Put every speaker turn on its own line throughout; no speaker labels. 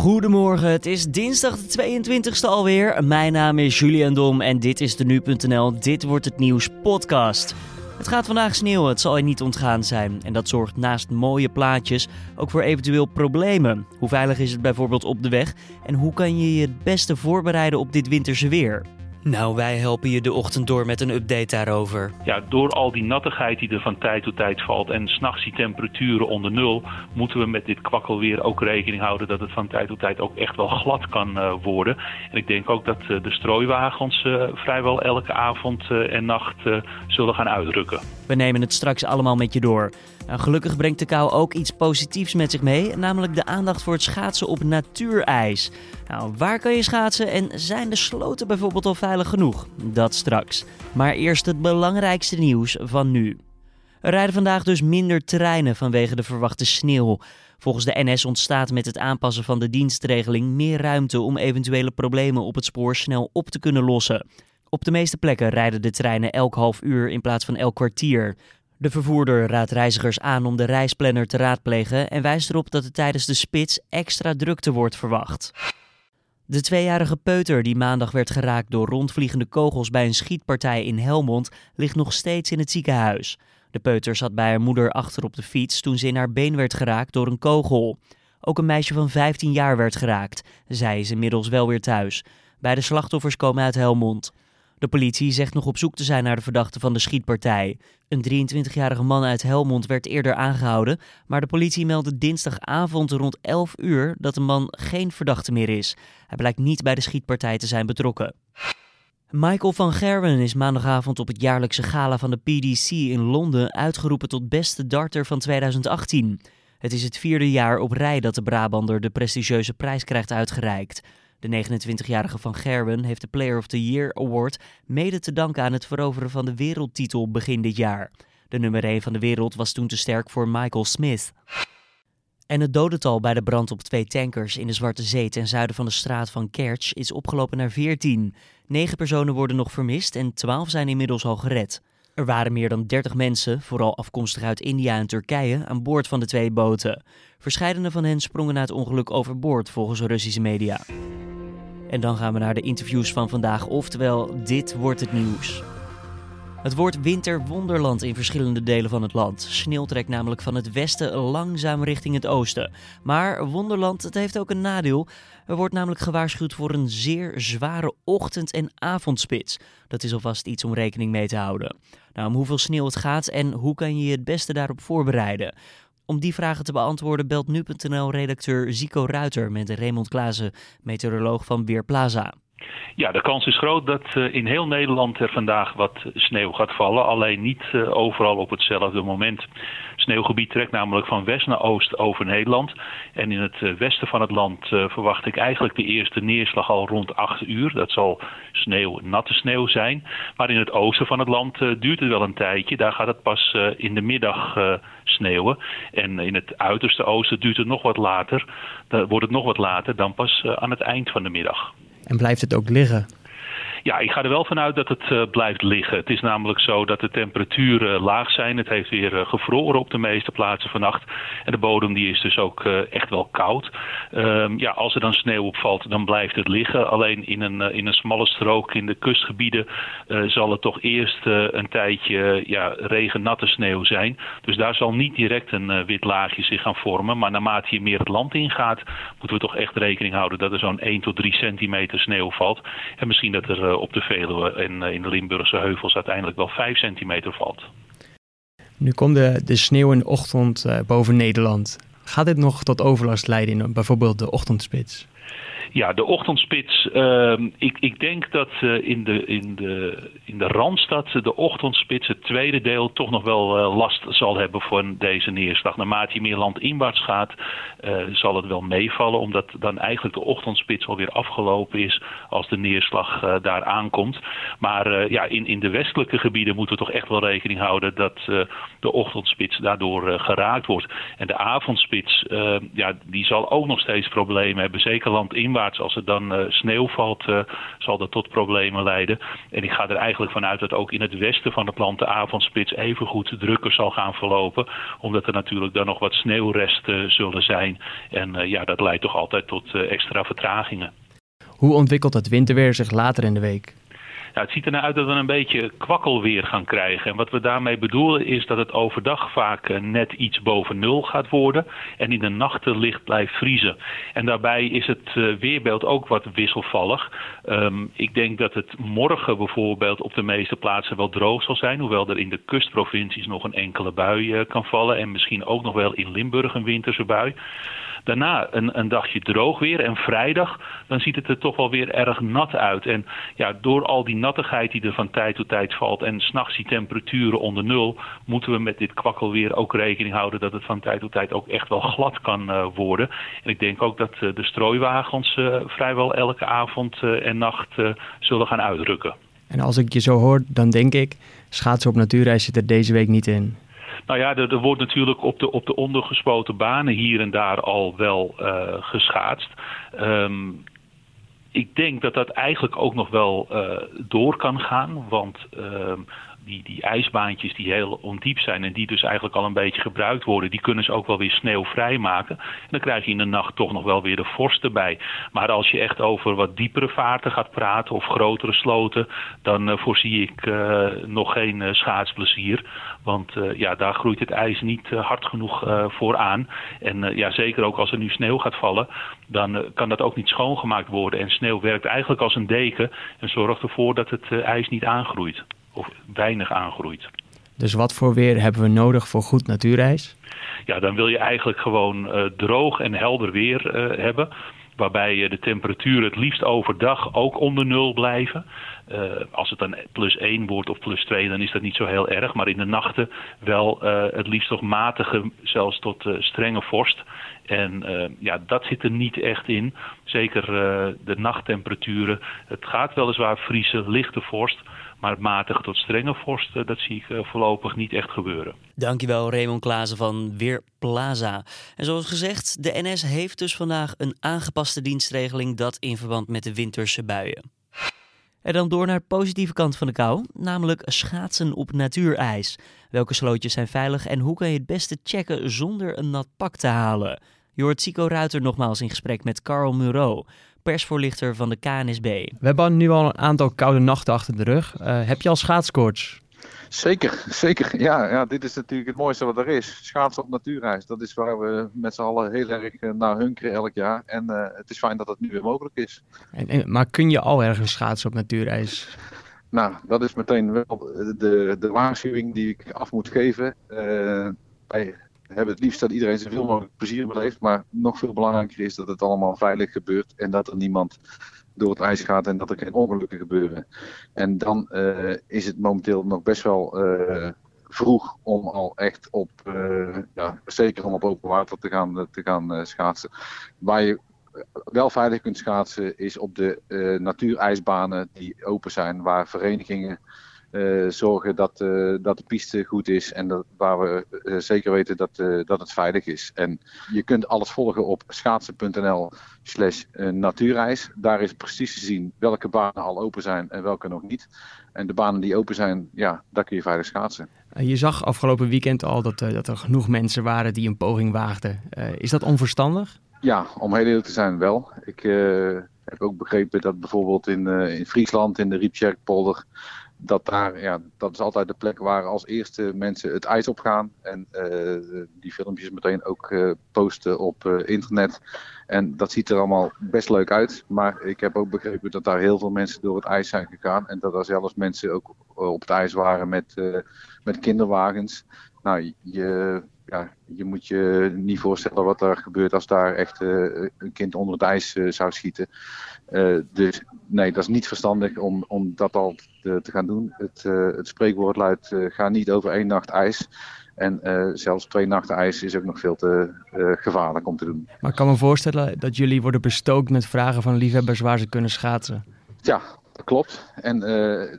Goedemorgen, het is dinsdag de 22e alweer. Mijn naam is Julian Dom en dit is de Nu.nl Dit Wordt Het Nieuws podcast. Het gaat vandaag sneeuwen, het zal je niet ontgaan zijn. En dat zorgt naast mooie plaatjes ook voor eventueel problemen. Hoe veilig is het bijvoorbeeld op de weg? En hoe kan je je het beste voorbereiden op dit winterse weer? Nou, wij helpen je de ochtend door met een update daarover.
Ja, door al die nattigheid die er van tijd tot tijd valt en s'nachts die temperaturen onder nul, moeten we met dit kwakkelweer ook rekening houden dat het van tijd tot tijd ook echt wel glad kan uh, worden. En ik denk ook dat uh, de strooiwagens uh, vrijwel elke avond en nacht zullen gaan uitrukken.
We nemen het straks allemaal met je door. Nou, gelukkig brengt de kou ook iets positiefs met zich mee, namelijk de aandacht voor het schaatsen op natuurijs. Nou, waar kan je schaatsen en zijn de sloten bijvoorbeeld al veilig genoeg? Dat straks. Maar eerst het belangrijkste nieuws van nu. Er rijden vandaag dus minder treinen vanwege de verwachte sneeuw. Volgens de NS ontstaat met het aanpassen van de dienstregeling meer ruimte om eventuele problemen op het spoor snel op te kunnen lossen. Op de meeste plekken rijden de treinen elk half uur in plaats van elk kwartier. De vervoerder raadt reizigers aan om de reisplanner te raadplegen en wijst erop dat er tijdens de spits extra drukte wordt verwacht. De tweejarige peuter die maandag werd geraakt door rondvliegende kogels bij een schietpartij in Helmond ligt nog steeds in het ziekenhuis. De peuter zat bij haar moeder achter op de fiets toen ze in haar been werd geraakt door een kogel. Ook een meisje van 15 jaar werd geraakt. Zij is inmiddels wel weer thuis. Beide slachtoffers komen uit Helmond. De politie zegt nog op zoek te zijn naar de verdachte van de schietpartij. Een 23-jarige man uit Helmond werd eerder aangehouden, maar de politie meldde dinsdagavond rond 11 uur dat de man geen verdachte meer is. Hij blijkt niet bij de schietpartij te zijn betrokken. Michael van Gerwen is maandagavond op het jaarlijkse gala van de PDC in Londen uitgeroepen tot beste darter van 2018. Het is het vierde jaar op rij dat de Brabander de prestigieuze prijs krijgt uitgereikt. De 29-jarige Van Gerwen heeft de Player of the Year Award mede te danken aan het veroveren van de wereldtitel begin dit jaar. De nummer 1 van de wereld was toen te sterk voor Michael Smith. En het dodental bij de brand op twee tankers in de Zwarte Zee ten zuiden van de straat van Kerch is opgelopen naar 14. Negen personen worden nog vermist en 12 zijn inmiddels al gered. Er waren meer dan 30 mensen, vooral afkomstig uit India en Turkije, aan boord van de twee boten. Verscheidene van hen sprongen na het ongeluk overboord, volgens Russische media. En dan gaan we naar de interviews van vandaag, oftewel dit wordt het nieuws. Het wordt winterwonderland in verschillende delen van het land. Sneeuw trekt namelijk van het westen langzaam richting het oosten. Maar wonderland, het heeft ook een nadeel. Er wordt namelijk gewaarschuwd voor een zeer zware ochtend- en avondspits. Dat is alvast iets om rekening mee te houden. Nou, om hoeveel sneeuw het gaat en hoe kan je je het beste daarop voorbereiden? Om die vragen te beantwoorden belt nu.nl-redacteur Zico Ruiter met Raymond Klaassen, meteoroloog van Weerplaza.
Ja, de kans is groot dat uh, in heel Nederland er vandaag wat sneeuw gaat vallen. Alleen niet uh, overal op hetzelfde moment. Sneeuwgebied trekt namelijk van west naar oost over Nederland. En in het uh, westen van het land verwacht ik eigenlijk de eerste neerslag al rond 8 uur. Dat zal sneeuw, natte sneeuw zijn. Maar in het oosten van het land duurt het wel een tijdje. Daar gaat het pas in de middag sneeuwen. En in het uiterste oosten duurt het nog wat later. Dan wordt het nog wat later dan pas aan het eind van de middag.
En blijft het ook liggen?
Ja, ik ga er wel vanuit dat het uh, blijft liggen. Het is namelijk zo dat de temperaturen laag zijn. Het heeft weer uh, gevroren op de meeste plaatsen vannacht. En de bodem die is dus ook echt wel koud. Um, ja, als er dan sneeuw opvalt, dan blijft het liggen. Alleen in een, in een smalle strook in de kustgebieden zal het toch eerst een tijdje ja, regennatte sneeuw zijn. Dus daar zal niet direct een wit laagje zich gaan vormen. Maar naarmate je meer het land ingaat, moeten we toch echt rekening houden dat er zo'n 1 tot 3 centimeter sneeuw valt. En misschien dat er op de Veluwe en in de Limburgse heuvels uiteindelijk wel 5 centimeter valt.
Nu komt de, de sneeuw in de ochtend uh, boven Nederland. Gaat dit nog tot overlast leiden in bijvoorbeeld de ochtendspits?
Ja, de ochtendspits. Uh, ik, ik denk dat uh, in, de, in, de, in de Randstad de ochtendspits, het tweede deel, toch nog wel uh, last zal hebben voor deze neerslag. Naarmate je meer landinwaarts gaat, uh, zal het wel meevallen, omdat dan eigenlijk de ochtendspits alweer afgelopen is als de neerslag daar aankomt. Maar ja, in, in de westelijke gebieden moeten we toch echt wel rekening houden dat de ochtendspits daardoor geraakt wordt. En de avondspits, ja, die zal ook nog steeds problemen hebben, zeker landinwaarts als er dan sneeuw valt, zal dat tot problemen leiden. En ik ga er eigenlijk vanuit dat ook in het westen van het land de avondspits even goed drukker zal gaan verlopen. Omdat er natuurlijk dan nog wat sneeuwresten zullen zijn. En ja, dat leidt toch altijd tot extra vertragingen.
Hoe ontwikkelt het winterweer zich later in de week?
Ja, het ziet er nou uit dat we een beetje kwakkelweer gaan krijgen. En wat we daarmee bedoelen is dat het overdag vaak eh, net iets boven nul gaat worden. En in de nachten licht blijft vriezen. En daarbij is het eh, weerbeeld ook wat wisselvallig. Um, ik denk dat het morgen bijvoorbeeld op de meeste plaatsen wel droog zal zijn. Hoewel er in de kustprovincies nog een enkele bui uh, kan vallen. En misschien ook nog wel in Limburg een winterse bui. Daarna een, een dagje droog weer. En vrijdag, dan ziet het er toch wel weer erg nat uit. En ja, door al die nattigheid die er van tijd tot tijd valt... en s'nachts die temperaturen onder nul... moeten we met dit kwakkelweer ook rekening houden... dat het van tijd tot tijd ook echt wel glad kan uh, worden. En ik denk ook dat uh, de strooiwagens uh, vrijwel elke avond en nacht zullen gaan uitrukken.
En als ik je zo hoor, dan denk ik... schaatsen op natuurreis zit er deze week niet in.
Nou ja, er, wordt natuurlijk op de, op de ondergespoten banen hier en daar al wel uh, geschaatst. Um, ik denk dat dat eigenlijk ook nog wel uh, door kan gaan. Want uh, die, die ijsbaantjes die heel ondiep zijn en die dus eigenlijk al een beetje gebruikt worden, die kunnen ze ook wel weer sneeuwvrij maken. En dan krijg je in de nacht toch nog wel weer de vorst erbij. Maar als je echt over wat diepere vaarten gaat praten of grotere sloten, dan uh, voorzie ik uh, nog geen uh, schaatsplezier. Want ja, daar groeit het ijs niet hard genoeg voor aan. En ja, zeker ook als er nu sneeuw gaat vallen, dan kan dat ook niet schoongemaakt worden. En sneeuw werkt eigenlijk als een deken en zorgt ervoor dat het ijs niet aangroeit of weinig aangroeit.
Dus wat voor weer hebben we nodig voor goed natuurreis?
Ja, dan wil je eigenlijk gewoon uh, droog en helder weer uh, hebben. Waarbij de temperaturen het liefst overdag ook onder nul blijven. Uh, als het dan plus 1 wordt of plus 2, dan is dat niet zo heel erg. Maar in de nachten wel het liefst toch matige, zelfs tot strenge vorst. En ja, dat zit er niet echt in. Zeker de nachttemperaturen. Het gaat weliswaar vriezen, lichte vorst. Maar matige tot strenge vorst, dat zie ik eh, voorlopig niet echt gebeuren.
Dankjewel Raymond Klaassen van Weerplaza. En zoals gezegd, de NS heeft dus vandaag een aangepaste dienstregeling dat in verband met de winterse buien. En dan door naar de positieve kant van de kou, namelijk schaatsen op natuurijs. Welke slootjes zijn veilig en hoe kan je het beste checken zonder een nat pak te halen? Je hoort Sico Ruiter nogmaals in gesprek met Carl Muro persvoorlichter van de KNSB.
We hebben nu al een aantal koude nachten achter de rug. Uh, heb je al schaatskoorts?
Zeker, zeker. Ja, ja, dit is natuurlijk het mooiste wat er is. Schaatsen op natuurreis. Dat is waar we met z'n allen heel erg eh, naar hunkeren elk jaar. En uh, het is fijn dat het nu weer mogelijk is.
En, en, maar kun je al ergens schaatsen op natuurreis?
Nou, dat is meteen wel de, de waarschuwing die ik af moet geven. Uh, bij hebben het liefst dat iedereen zoveel mogelijk plezier beleeft. Maar nog veel belangrijker is dat het allemaal veilig gebeurt. En dat er niemand door het ijs gaat en dat er geen ongelukken gebeuren. En dan uh, is het momenteel nog best wel uh, vroeg om al echt op, uh, ja, zeker om op open water te gaan, te gaan schaatsen. Waar je wel veilig kunt schaatsen is op de natuurijsbanen die open zijn, waar verenigingen zorgen dat, uh, dat de piste goed is en dat, waar we uh, zeker weten dat, dat het veilig is. En je kunt alles volgen op schaatsen.nl slash natuurreis. Daar is precies te zien welke banen al open zijn en welke nog niet. En de banen die open zijn, ja, daar kun je veilig schaatsen.
Je zag afgelopen weekend al dat, dat er genoeg mensen waren die een poging waagden. is dat onverstandig?
Ja, om heel eerlijk te zijn wel. Ik heb ook begrepen dat bijvoorbeeld in, in Friesland, in de Riepsjerkpolder dat daar, ja, dat is altijd de plek waar als eerste mensen het ijs op gaan. En uh, die filmpjes meteen ook uh, posten op uh, internet. En dat ziet er allemaal best leuk uit. Maar ik heb ook begrepen dat daar heel veel mensen door het ijs zijn gegaan. En dat er zelfs mensen ook op het ijs waren met, met kinderwagens. Nou, je, ja, je moet je niet voorstellen wat er gebeurt als daar echt een kind onder het ijs zou schieten. dus nee, dat is niet verstandig om, om dat al te, te gaan doen. Het, het spreekwoord luidt: ga niet over één nacht ijs. En zelfs twee nachten ijs is ook nog veel te gevaarlijk om te doen.
Maar ik kan me voorstellen dat jullie worden bestookt met vragen van liefhebbers waar ze kunnen schaatsen.
Ja, dat klopt. En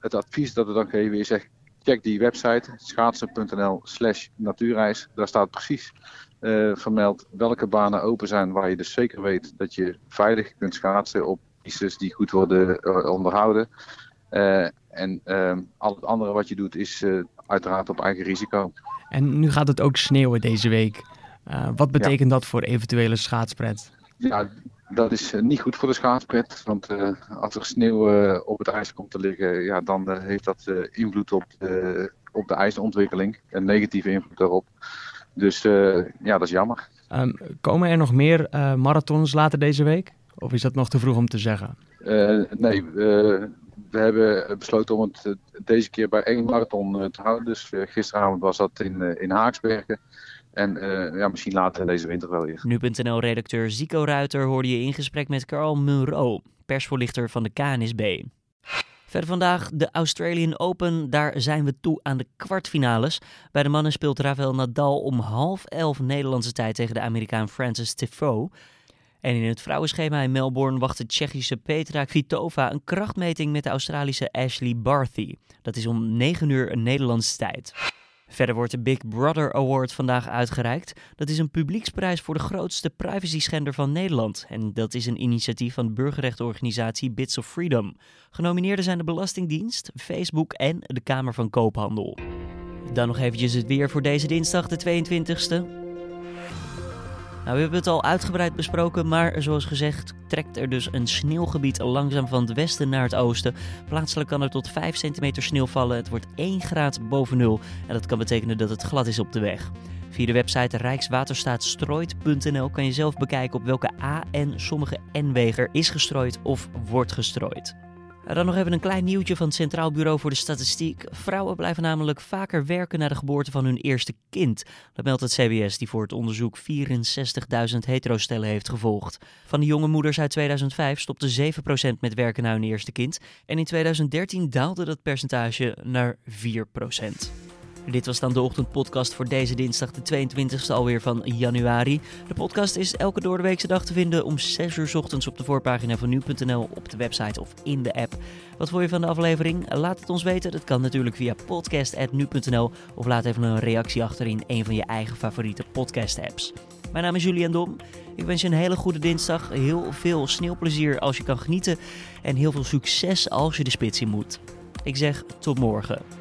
het advies dat we dan geven is: check die website schaatsen.nl/slash natuurreis. Daar staat precies uh, vermeld welke banen open zijn waar je dus zeker weet dat je veilig kunt schaatsen op pistes die goed worden uh, onderhouden. Uh, en ehm, al het andere wat je doet is uiteraard op eigen risico.
En nu gaat het ook sneeuwen deze week. wat betekent dat voor eventuele schaatspret?
Ja, dat is niet goed voor de schaatspret. Want als er sneeuw op het ijs komt te liggen, ja, dan heeft dat invloed op de, op de ijsontwikkeling. Een negatieve invloed daarop. Dus ja, dat is jammer.
Um, komen er nog meer marathons later deze week? Of is dat nog te vroeg om te zeggen?
Uh, nee, we hebben besloten om het deze keer bij één marathon te houden. Dus gisteravond was dat in, in Haaksbergen. En ja, misschien later deze winter wel weer.
Nu.nl-redacteur Zico Ruiter hoorde je in gesprek met Carl Munro, persvoorlichter van de KNSB. Verder vandaag de Australian Open. Daar zijn we toe aan de kwartfinales. Bij de mannen speelt Rafael Nadal om half elf Nederlandse tijd tegen de Amerikaan Francis Tifoe. En in het vrouwenschema in Melbourne wacht de Tsjechische Petra Kvitova een krachtmeting met de Australische Ashley Barty. Dat is om 9 uur Nederlandse tijd. Verder wordt de Big Brother Award vandaag uitgereikt. Dat is een publieksprijs voor de grootste privacy-schender van Nederland. En dat is een initiatief van burgerrechtenorganisatie Bits of Freedom. Genomineerden zijn de Belastingdienst, Facebook en de Kamer van Koophandel. Dan nog eventjes het weer voor deze dinsdag, de 22e. Nou, we hebben het al uitgebreid besproken, maar zoals gezegd trekt er dus een sneeuwgebied langzaam van het westen naar het oosten. Plaatselijk kan er tot 5 centimeter sneeuw vallen. Het wordt 1 graad boven nul en dat kan betekenen dat het glad is op de weg. Via de website rijkswaterstaatstrooit.nl kan je zelf bekijken op welke A en sommige N-wegen is gestrooid of wordt gestrooid. Dan nog even een klein nieuwtje van het Centraal Bureau voor de Statistiek. Vrouwen blijven namelijk vaker werken na de geboorte van hun eerste kind. Dat meldt het CBS, die voor het onderzoek 64.000 heterostellen heeft gevolgd. Van de jonge moeders uit 2005 stopte 7% met werken na hun eerste kind. En in 2013 daalde dat percentage naar 4%. Dit was dan de ochtendpodcast voor deze dinsdag, de 22e alweer van januari. De podcast is elke doordeweekse dag te vinden om 6 uur ochtends op de voorpagina van nu.nl, op de website of in de app. Wat vond je van de aflevering? Laat het ons weten. Dat kan natuurlijk via podcast.nu.nl of laat even een reactie achter in een van je eigen favoriete podcast-apps. Mijn naam is Julian Dom. Ik wens je een hele goede dinsdag. Heel veel sneeuwplezier als je kan genieten. En heel veel succes als je de spits in moet. Ik zeg tot morgen.